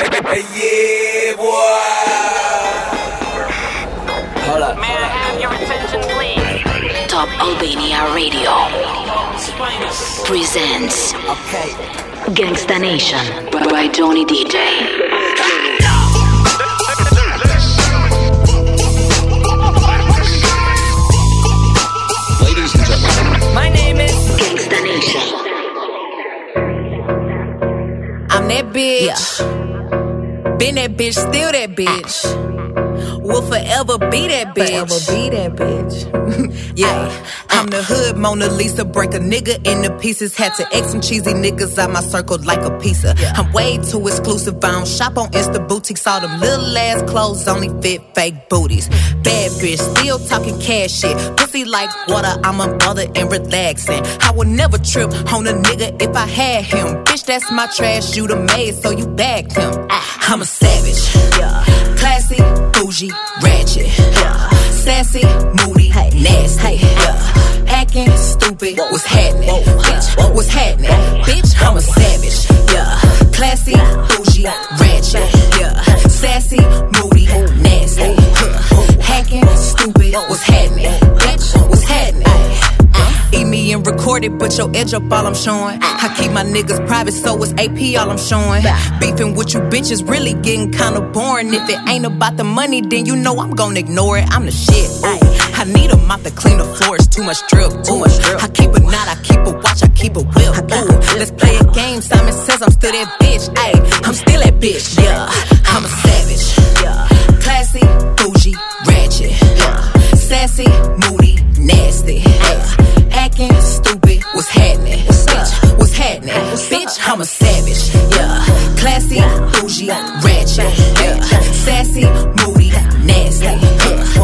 yeah, boy. Hold up. May I have your attention, please? Top Albania Radio presents Okay. Gangsta Nation by Johnny DJ. Ladies and gentlemen, My name is. Gangsta Nation. I'm that bitch. Been that bitch, still that bitch. Will forever be that bitch. Forever be that bitch. Yeah. I'm the hood Mona Lisa. Break a nigga into pieces. Had to X some cheesy niggas out my circle like a pizza. I'm way too exclusive. I don't shop on Insta boutiques. All them little ass clothes only fit fake booties. Bad bitch, still talking cash shit. Pussy like water. I'm a mother and relaxing. I would never trip on a nigga if I had him. Bitch, that's my trash. You the maid, so you bagged him. Ah. I'm a savage. Yeah. Classy, bougie, ratchet. Yeah. Sassy, nasty. Yeah. Acting stupid, what's happening? Bitch, what's happening? Bitch, I'm a savage. Yeah. Classy, bougie, ratchet. Yeah. Sassy, moody, nasty. Hacking, stupid, what's happening? Bitch, what's happening? Uh-huh. Eat me and record it, but your edge up all I'm showing. Uh-huh. I keep my niggas private, so it's AP all I'm showing. Beefing with you bitches really getting kinda boring. If it ain't about the money, then you know I'm gonna ignore it. I'm the shit. Ooh. I need a mop to clean the floors, too much drip. Too much drip. I keep a knot, I keep a watch, I keep a whip. Ooh. Let's play a game. Simon says I'm still that bitch. Ayy, I'm still that bitch. Yeah, I'm a savage. Yeah, classy, bougie, ratchet. Yeah, sassy, moody, nasty. Yeah. Acting stupid, what's happening? Bitch, what's happening? Bitch, I'm a savage. Yeah, classy, bougie, ratchet. Yeah, sassy, moody, nasty. Yeah.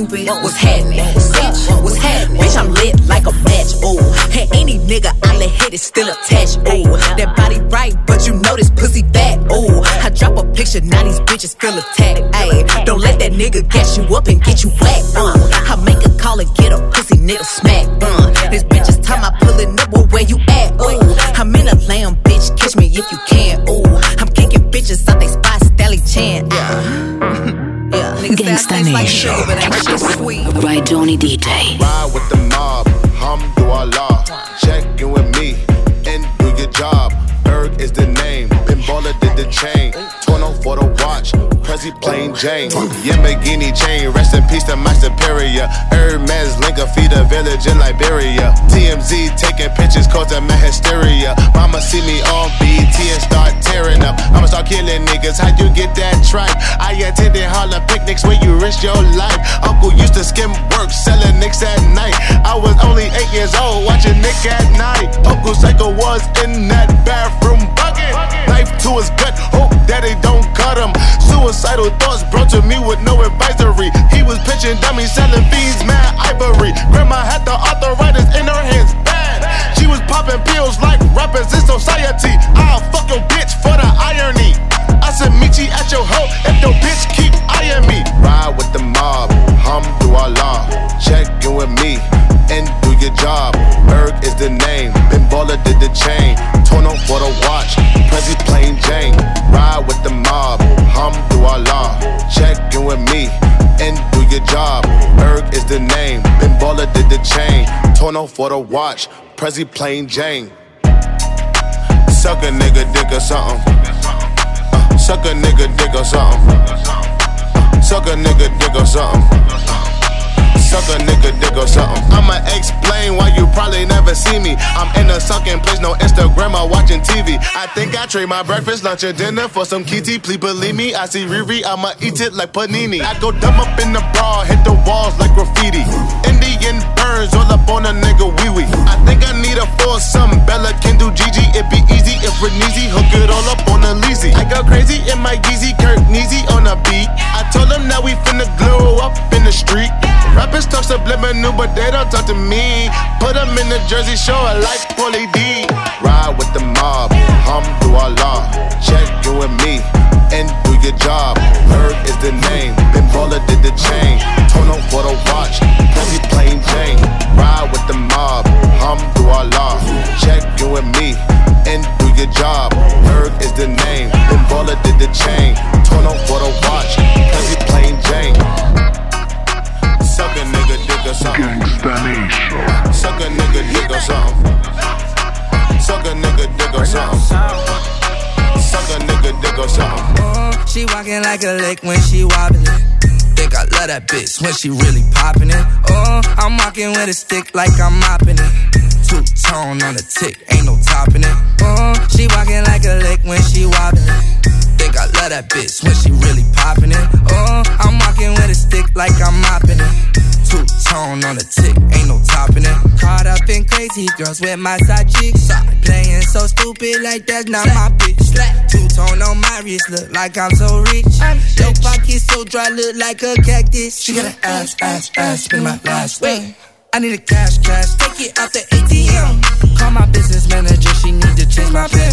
Stupid, what's happening? Bitch, what's happening? Bitch, I'm lit like a match. Ooh, and any nigga I let hit is still attached. Ooh, that body right, but you know this pussy fat. Ooh, I drop a picture, now these bitches feel attacked. Ayy, don't let that nigga gas you up and get you whacked. Uh, I make a call and get a pussy nigga smack. Yeah. I Gangsta taste like Nation sugar, but ain't by Johnny DJ. ride with the mob. Hamdulillah. Check in with me and do your job. Berg is the name. Ben Baller did the chain. For the watch. Prezi plain Jane. Yamagini chain. Rest in peace to my superior. Hermes Linka feed a village in Liberia. TMZ taking pictures causing my hysteria. Mama see me on BT and start tearing up. I'ma start killing niggas. How you get that tripe? I attended Harlem picnics where you risk your life. Uncle used to skim work, selling nicks at night. I was only eight years old, watching Nick at night. Uncle Psycho was in that bathroom bucket. Knife to his gut, hope daddy don't cut him. Suicidal thoughts brought to me with no advisory. He was pitching dummies, selling fiends, mad ivory. Grandma had the arthritis in her hands, bad. She was popping pills like rappers in society. For the watch, Prezi plain Jane. Suck a nigga dick or something. Uh, suck a nigga dick or something. Suck a nigga dick or something. Suck a nigga dick or something. I'ma explain why you probably never see me. I'm a sunken place, no Instagram or watching TV. I think I trade my breakfast, lunch, and dinner for some kitty. Please believe me, I see Riri, I'ma eat it like panini. I go dumb up in the bra, hit the walls like graffiti. Indian burns all up on a nigga wee wee. I think I need a foursome. Bella can do Gigi, it be easy if Reneezy hook it all up on a leasy. I go crazy in my Yeezy, Kirk Neezy on a beat. I told them that we finna glow up in the street. Rappers talk subliminal, but they don't talk to me. Put them in the Jersey show a like Paulie D. Ride with the mob, hamdulillah. Check you and me and do your job. Herb is the name, Ben Baller did the chain. Torno for the like a lick when she wobbling. Think I love that bitch when she really popping it. Oh, I'm walking with a stick like I'm mopping it. Two tone on the tick, ain't no topping it. Oh, she walking like a lick when she wobbling. Think I love that bitch when she really popping crazy girls with my side chicks. Playing so stupid like that's not my bitch. Two tone on my wrist, look like I'm so rich. Your pocket so dry, look like a cactus. She got an ass, ass, ass, spin my last way. I need a cash, cash, take it out the ATM. Call my business manager, she need to change my pen.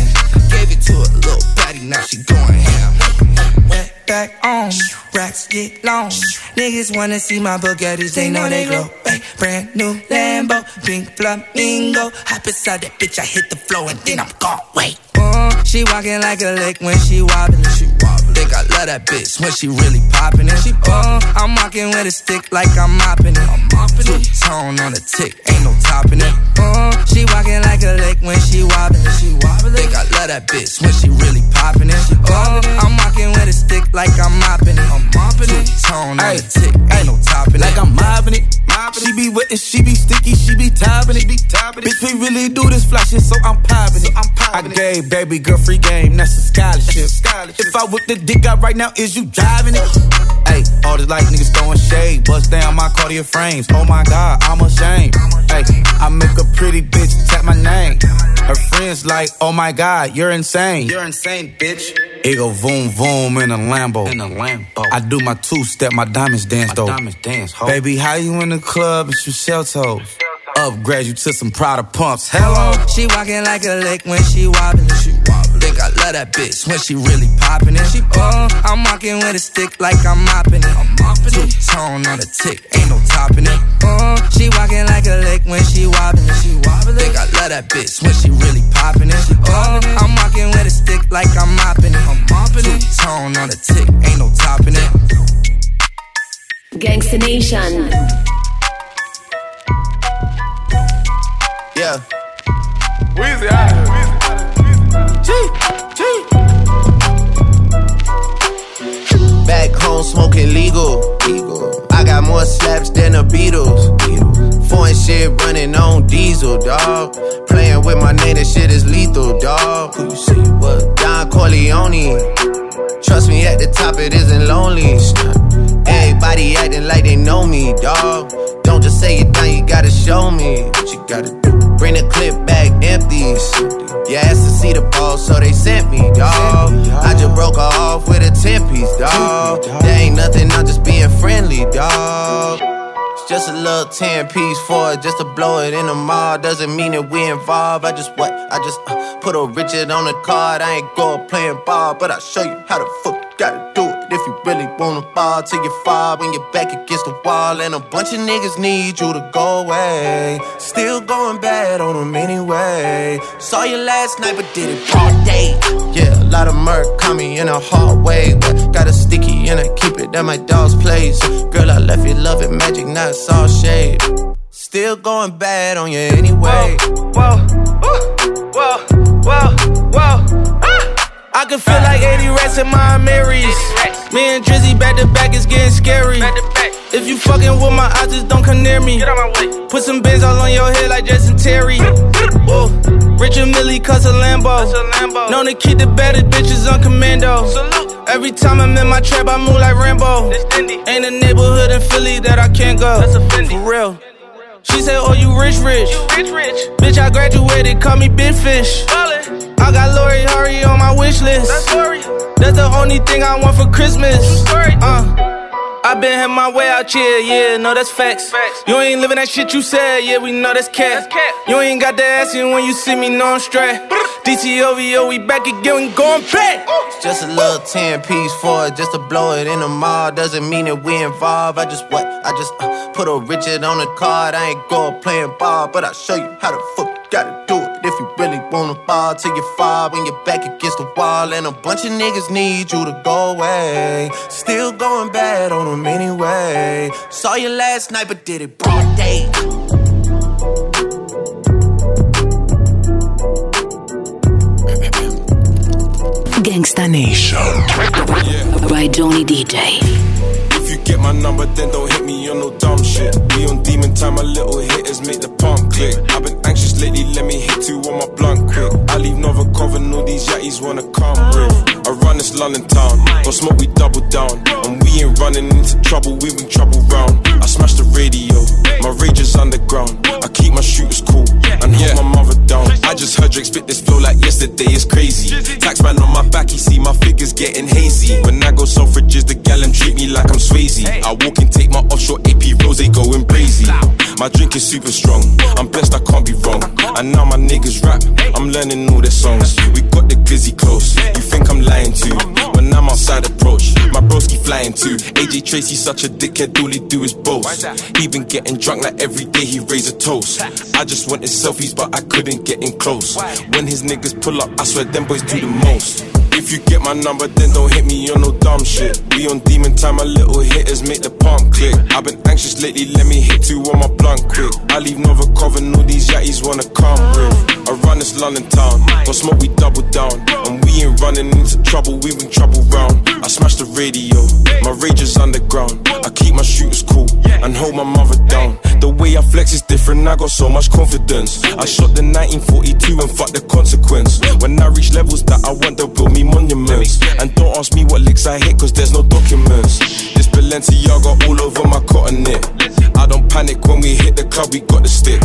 Gave it to a little baddie, now she going ham. Back on, racks get long. Niggas wanna see my Bugattis, they know they glow. Ay, brand new Lambo, pink flamingo. Hop inside that bitch, I hit the floor and then I'm gone. Wait. Uh, she walking like a lick when she wobbling. She wobbling. Think I love that bitch when she really popping it. She uh, I'm walking with a stick like I'm mopping it. I'm mopping Two tone on the tick, ain't no topping it. Uh, she walking like a lick when she wobbling. She wobbling. Think I love that bitch when she really popping it. Uh, I'm walking with a stick like I'm mopping it. I'm mopping it. Tone on the tick, ain't no topping it. like. I'm mopping it. She be wet and she be sticky, she be topping it. Bitch, we really do this fly shit, so I'm popping it. i gave baby girl free game, that's a scholarship. If I whip the dick out right now, is you driving it? Hey, all this like niggas throwing shade, bust down my cardio frames. Oh my god, I'm ashamed. Hey, I make a pretty bitch tap my name. Her friends like, oh my god, you're insane. You're insane, bitch. It go voom voom in a Lambo. In a Lambo. I do my two step, my diamonds dance though. diamonds dance, Baby, how you in the club and you shell toes? Upgrade you to some Prada pumps. Hello. She walking like a lick when she wobbling. She wobbling. Think I love that bitch when she really popping it. She uh, I'm walking with a stick like I'm mopping it. I'm mopping Two tone on the tick, ain't no topping it. Uh, she walking like a lick when she wobbling. She wobbling. Think I love that bitch when she really popping it. Uh, I'm walking with a stick like I'm mopping it. I'm mopping Two tone on the tick, ain't no topping it. Gangsta Nation. Yeah. Weezy out G, G. Back home smoking legal. I got more slaps than the Beatles. Foreign shit running on diesel, dog. Playing with my name, that shit is lethal, dog. Who you see? What? Don Corleone. Trust me, at the top it isn't lonely. Everybody acting like they know me, dog. Don't just say it down, you gotta show me what you gotta. Bring the clip back empty. You asked to see the ball, so they sent me, dog. I just broke off with a 10 piece, dog. There ain't nothing, I'm just being friendly. It's just a little 10 piece for it, just to blow it in the mall. Doesn't mean that we involved. I just what? I just uh, put a Richard on the card. I ain't go playing ball, but I'll show you how the fuck gotta. If you really wanna fall till you fall when you're back against the wall. And a bunch of niggas need you to go away. Still going bad on them anyway. Saw you last night, but did it all day. Yeah, a lot of murk caught me in a hard way. But got a sticky and I keep it at my dog's place. Girl, I left you love it magic, not all shade. Still going bad on you anyway. Whoa, ooh, whoa, whoa, whoa. Ah! I can feel like 80 rats in my Marys. Me and Drizzy back to back is getting scary. If you fucking with my eyes, just don't come near me. Put some bins all on your head like Jason Terry. Whoa. Richard Millie cuss a Lambo. Known to keep the baddest bitches on commando. Every time I'm in my trap, I move like Rambo. Ain't a neighborhood in Philly that I can't go. For real. She said, Oh, you rich, rich. rich, rich. Bitch, I graduated, call me Big Fish. I got Lori Hurry on my wish list. That's, Lori. That's the only thing I want for Christmas. Uh. I been had my way out here, yeah, no, that's facts. facts. You ain't living that shit you said, yeah, we know that's cat. You ain't got the ass in when you see me, no, I'm straight. DTOVO, we back again, we going back. It's just a little 10 piece for it, just to blow it in the mall. Doesn't mean that we involved. I just what? I just uh, put a Richard on the card. I ain't go playing ball, but I'll show you how the fuck you gotta do it. If you really wanna fall till you fall when you're back against the wall. And a bunch of niggas need you to go away. Still going bad on them anyway. Saw you last night, but did it broad day. Gangsta Nation. By Johnny DJ. If you get my number, then don't hit me on no dumb shit. We on demon time, my little hitters make the we bring trouble round. I smash the radio, my rage is underground. I keep my shooters cool and hold my mother down. I just heard Drake spit this flow like yesterday, it's crazy. Tax man on my back, he see my figures getting hazy. When I go suffrages, the gallon treat me like I'm Swayze. I walk and take my offshore AP rose, they going crazy. My drink is super strong, Tracy such a dickhead, all he do is boast. He been getting drunk like every day he raise a toast. I just wanted selfies, but I couldn't get in close. When his niggas pull up, I swear them boys do the most. If you get my number, then don't hit me on no dumb shit. We on demon time, my little hitters make the pump click. I've been anxious lately, let me hit two on my blunt quick. I leave Nova Coven, all these yatties wanna come with. I run this London town, don't smoke, we double down. And we ain't running into trouble, we bring trouble round. I smash the radio, my rage is underground. I keep my shooters cool and hold my mother down. The way I flex is different, I got so much confidence. I shot the 1942 and fuck the consequence. When I reach levels that I want, they'll build me monuments. And don't ask me what licks I hit, cause there's no documents. Balenciaga all over my cotton knit. I don't panic when we hit the club, we got the stick.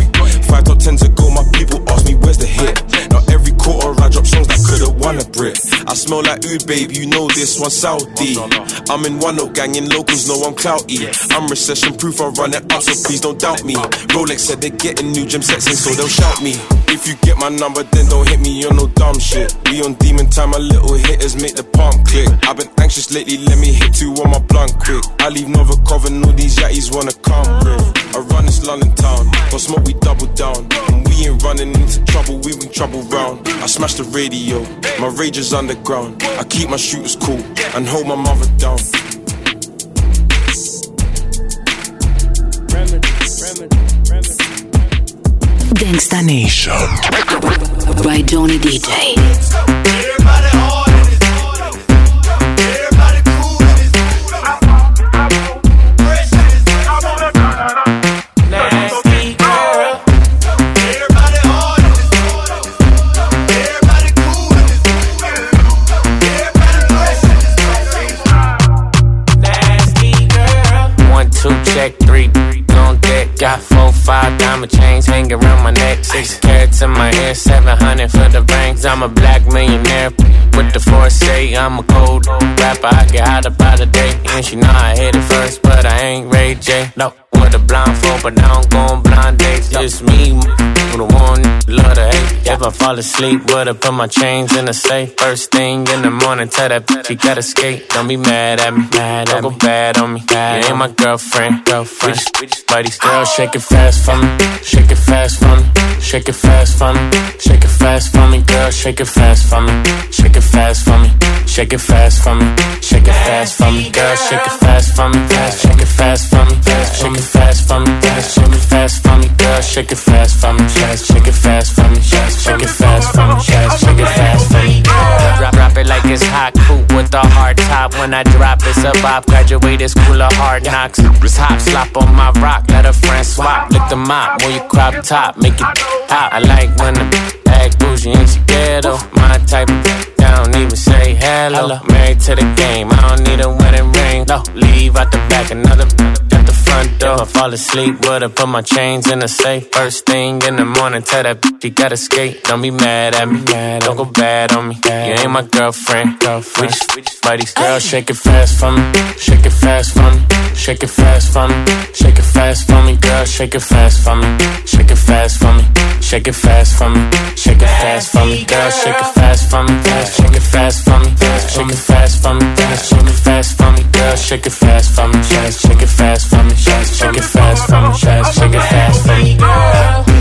Five top ten to go, my people ask me where's the hit. Now every quarter I drop songs that could've won a Brit. I smell like oud, babe, you know this one Saudi. Oh, I'm in one note gang, in locals know I'm clouty. I'm recession proof, I run it up, so please don't doubt me. Rolex said they're getting new gym sets in, so they'll shout me. If you get my number, then don't hit me on no dumb shit. We on demon time, my little hitters make the pump click. I've been anxious lately, let me hit two on my blunt quick. I leave Nova Coven, all these yatties wanna come with. I run this London town, don't smoke, we double down. And we ain't running into trouble, we bring trouble round. I smash the radio, my rage is underground. I keep my shooters cool and hold my mother down. Gangsta Nation. By Johnny DJ. Diamond chains hanging around my neck. Six carats in my ear, seven hundred for the rings. I'm a black millionaire with the foresight. I'm a cold rapper, I get hot about the day. And she know I hit it first, but I ain't Ray J. No, with a blindfold, but I don't go on blind dates. Just me, who the one love to hate. If I fall asleep, would put my chains in the safe. First thing in the morning, tell that bitch she gotta skate. Don't be mad at me, mad don't go bad on me. You ain't my girlfriend, girlfriend. We just, we just. Girl, shake it fast for me, shake it fast for me, shake it fast for me, shake it fast for me. Girl, shake it fast for me, shake it fast for me, shake it fast for me, shake it fast for me. Girl, shake it fast for me, shake it fast for me, shake it fast for me, fast, shake it fast for me. Girl, shake it fast for me, fast, shake it fast for me, fast, shake it fast for me, fast, shake it fast for me. Drop, drop it like it's hot, cool with a hard top. When I drop, it's a bop. Graduated school of hard knocks. Top slop on my rock, let a friend swap. Lick the mop when you crop top, make it hot. I like when the act bougie and she ghetto. My type of don't even say hello. Married to the game, I don't need a wedding ring. No, leave out the back, another at the front door. If I fall asleep, would I put my chains in the safe. First thing in the morning, tell that bitch you gotta skate. Don't be mad at me, don't go bad on me. You ain't my girlfriend, girlfriend. We just, buddies. Girl, shake it fast for me, shake it fast for me, shake it fast for me, shake it fast for me. Girl, shake it fast for me, shake it fast for me, shake it fast for me, shake it fast for me. Girl, shake it fast for me, shake it fast for me, shake it fast for me, shake it fast for me. Girl, shake it fast for me, shake it fast for me, shake it fast for me, shake it fast for me. Girl.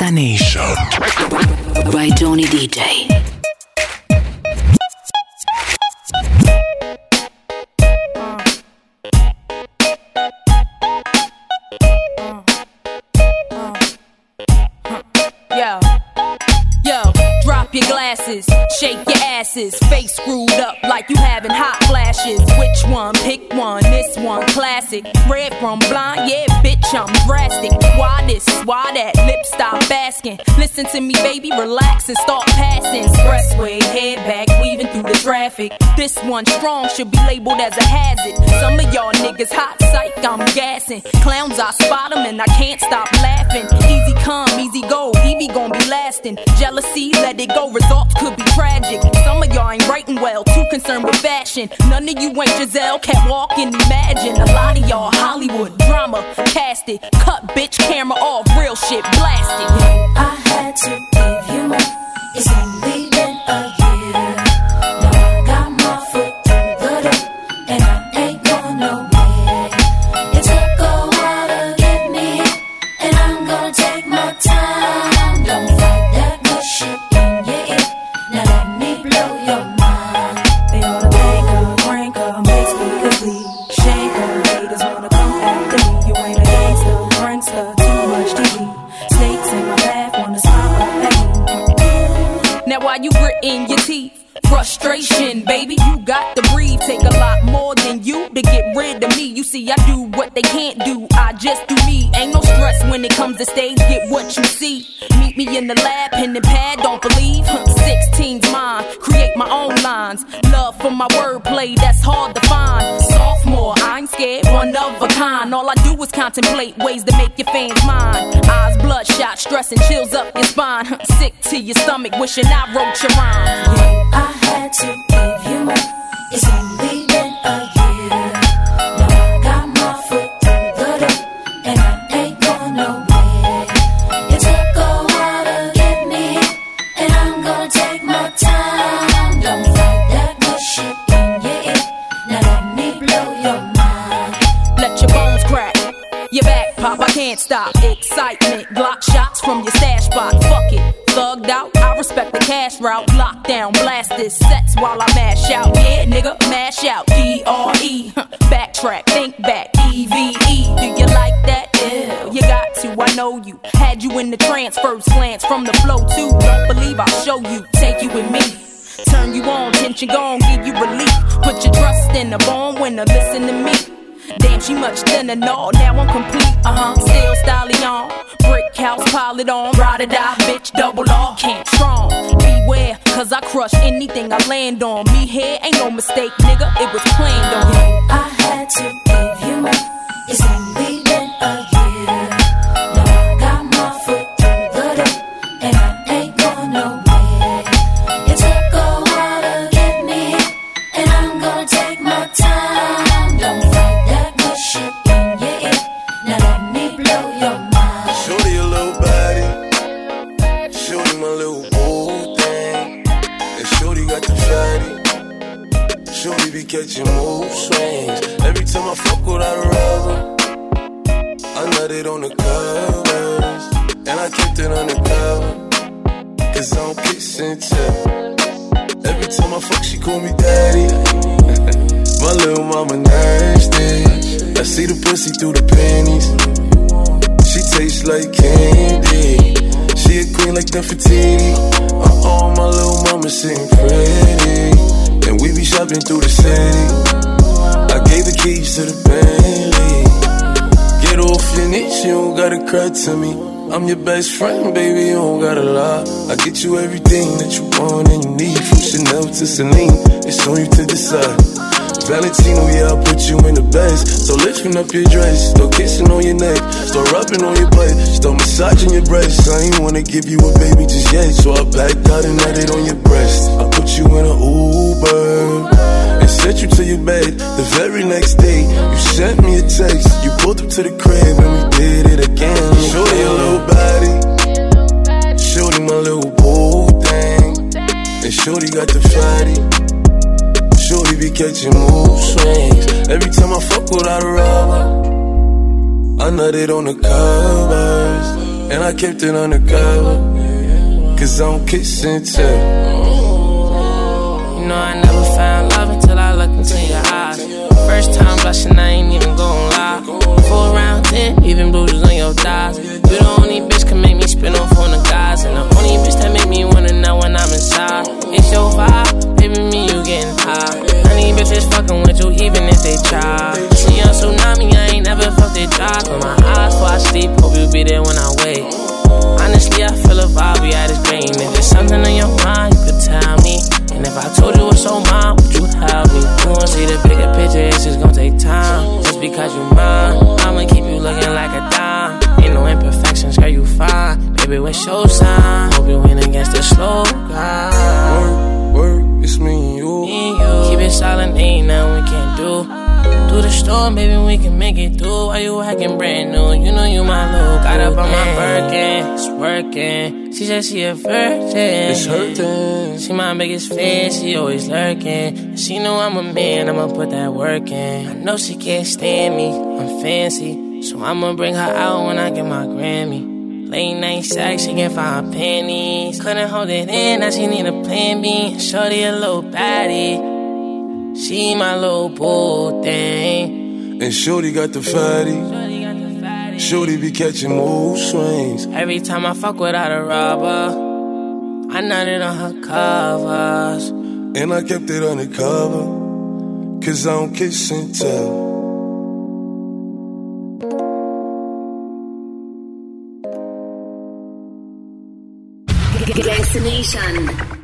Gangsta Nation by Tony DJ. Yo, yo, drop your glasses, shake your asses, face screwed up like you having hot flashes. Which one? Pick one. Classic. Red from blind, yeah, bitch, I'm drastic. Why this? Why that? Lip stop asking. Listen to me, baby, relax and start passing. Expressway, head back, weaving through the traffic. This one strong should be labeled as a hazard. Some of y'all niggas hot psych, I'm gassing. Clowns, I spot 'em and I can't stop laughing. Easy come, easy go, Evie gon' be lasting. Jealousy, let it go, results could be tragic. Some of y'all ain't writing well, too concerned with fashion. None of you ain't Giselle, can't walk and imagine. A lot of y'all Hollywood drama, cast it, cut bitch camera off, real shit blasted. I had to give you more. It's only been a contemplate ways to make your fans mine. Eyes bloodshot, stress and chills up your spine. Sick to your stomach, wishing I wrote your rhyme. I had to give you. It's only cash route. Lockdown, blast this sets while I mash out. Yeah, nigga, mash out. D R E, backtrack, think back. E V E, do you like that? Yeah, you got to. I know you. Had you in the trance, first glance from the flow too. Don't believe I'll show you, take you with me. Turn you on, tension gone, give you relief. Put your trust in the born winner, listen to me. Damn, she much thinner, no, now I'm complete. Uh huh, still styling on. Brick house, pile it on. Ride or die, bitch, double law. Can't strong. Beware, cause I crush anything I land on. Me here ain't no mistake, nigga, it was planned on. I had to give you more. It's only been a year. Now Catching mood swings. Every time I fuck without a rubber, I nutted on the covers, and I kept it undercover. Cause I don't kiss and tell. Every time I fuck, she call me daddy. My little mama nasty. I see the pussy through the panties. She tastes like candy. She a queen like Nefertiti. Uh oh, my little mama sitting pretty. And we be through the city. I gave the keys to the Bentley. Get off your niche, you don't gotta cry to me. I'm your best friend, baby, you don't gotta lie. I get you everything that you want and you need. From Chanel to Celine, it's on you to decide. Valentino, yeah, I'll put you in the best. So lifting up your dress, start kissing on your neck, start rubbing on your butt, start massaging your breasts. I ain't wanna give you a baby just yet, so I backed out and had it on your breast. I put you in an Uber and sent you to your bed. The very next day, you sent me a text. You pulled up to the crib and we did it again. Shorty a little body, shorty my little boo thing, and shorty got the fatty. Be catching mood swings. Every time I fuck without a rubber, I nutted on the covers. And I kept it on undercover. Cause I don't kiss and tell. You know I never found love until I looked into your eyes. First time blushing, I ain't even gon' lie. Four round ten, even bruises on your thighs. You the only bitch can make me spin off on the guys, and the if they try. See on tsunami, I ain't never felt it dry. Close my eyes before I sleep, hope you be there when I wake. Honestly, I feel a vibe, we this great. And if it's something on your mind, you could tell me. And if I told you what's on mine, would you help me? You wanna see the bigger picture, it's just gonna take time. Just because you mine, I'ma keep you looking like a dime. Ain't no imperfections, girl, you fine. Baby, what's your sign? Hope you win against the slow guy. Work, me and you. Me and you. Keep it silent, ain't nothing we can't do. Through the storm, baby, we can make it through. Why you acting brand new? You know you my little. Got up on my Birkin, it's working. She said she a virgin. It's hurting. She my biggest fan, she always lurking. She know I'm a man, I'ma put that work in. I know she can't stand me, I'm fancy. So I'ma bring her out when I get my Grammy. Late night sex, she can find pennies. Couldn't hold it in, now she need a plan B. Shorty a little baddie. She my little boo thing. And Shorty got the fatty. Shorty be catching mood swings. Every time I fuck without a rubber, I nutted on her covers. And I kept it undercover. Cause I don't kiss and tell. Nation.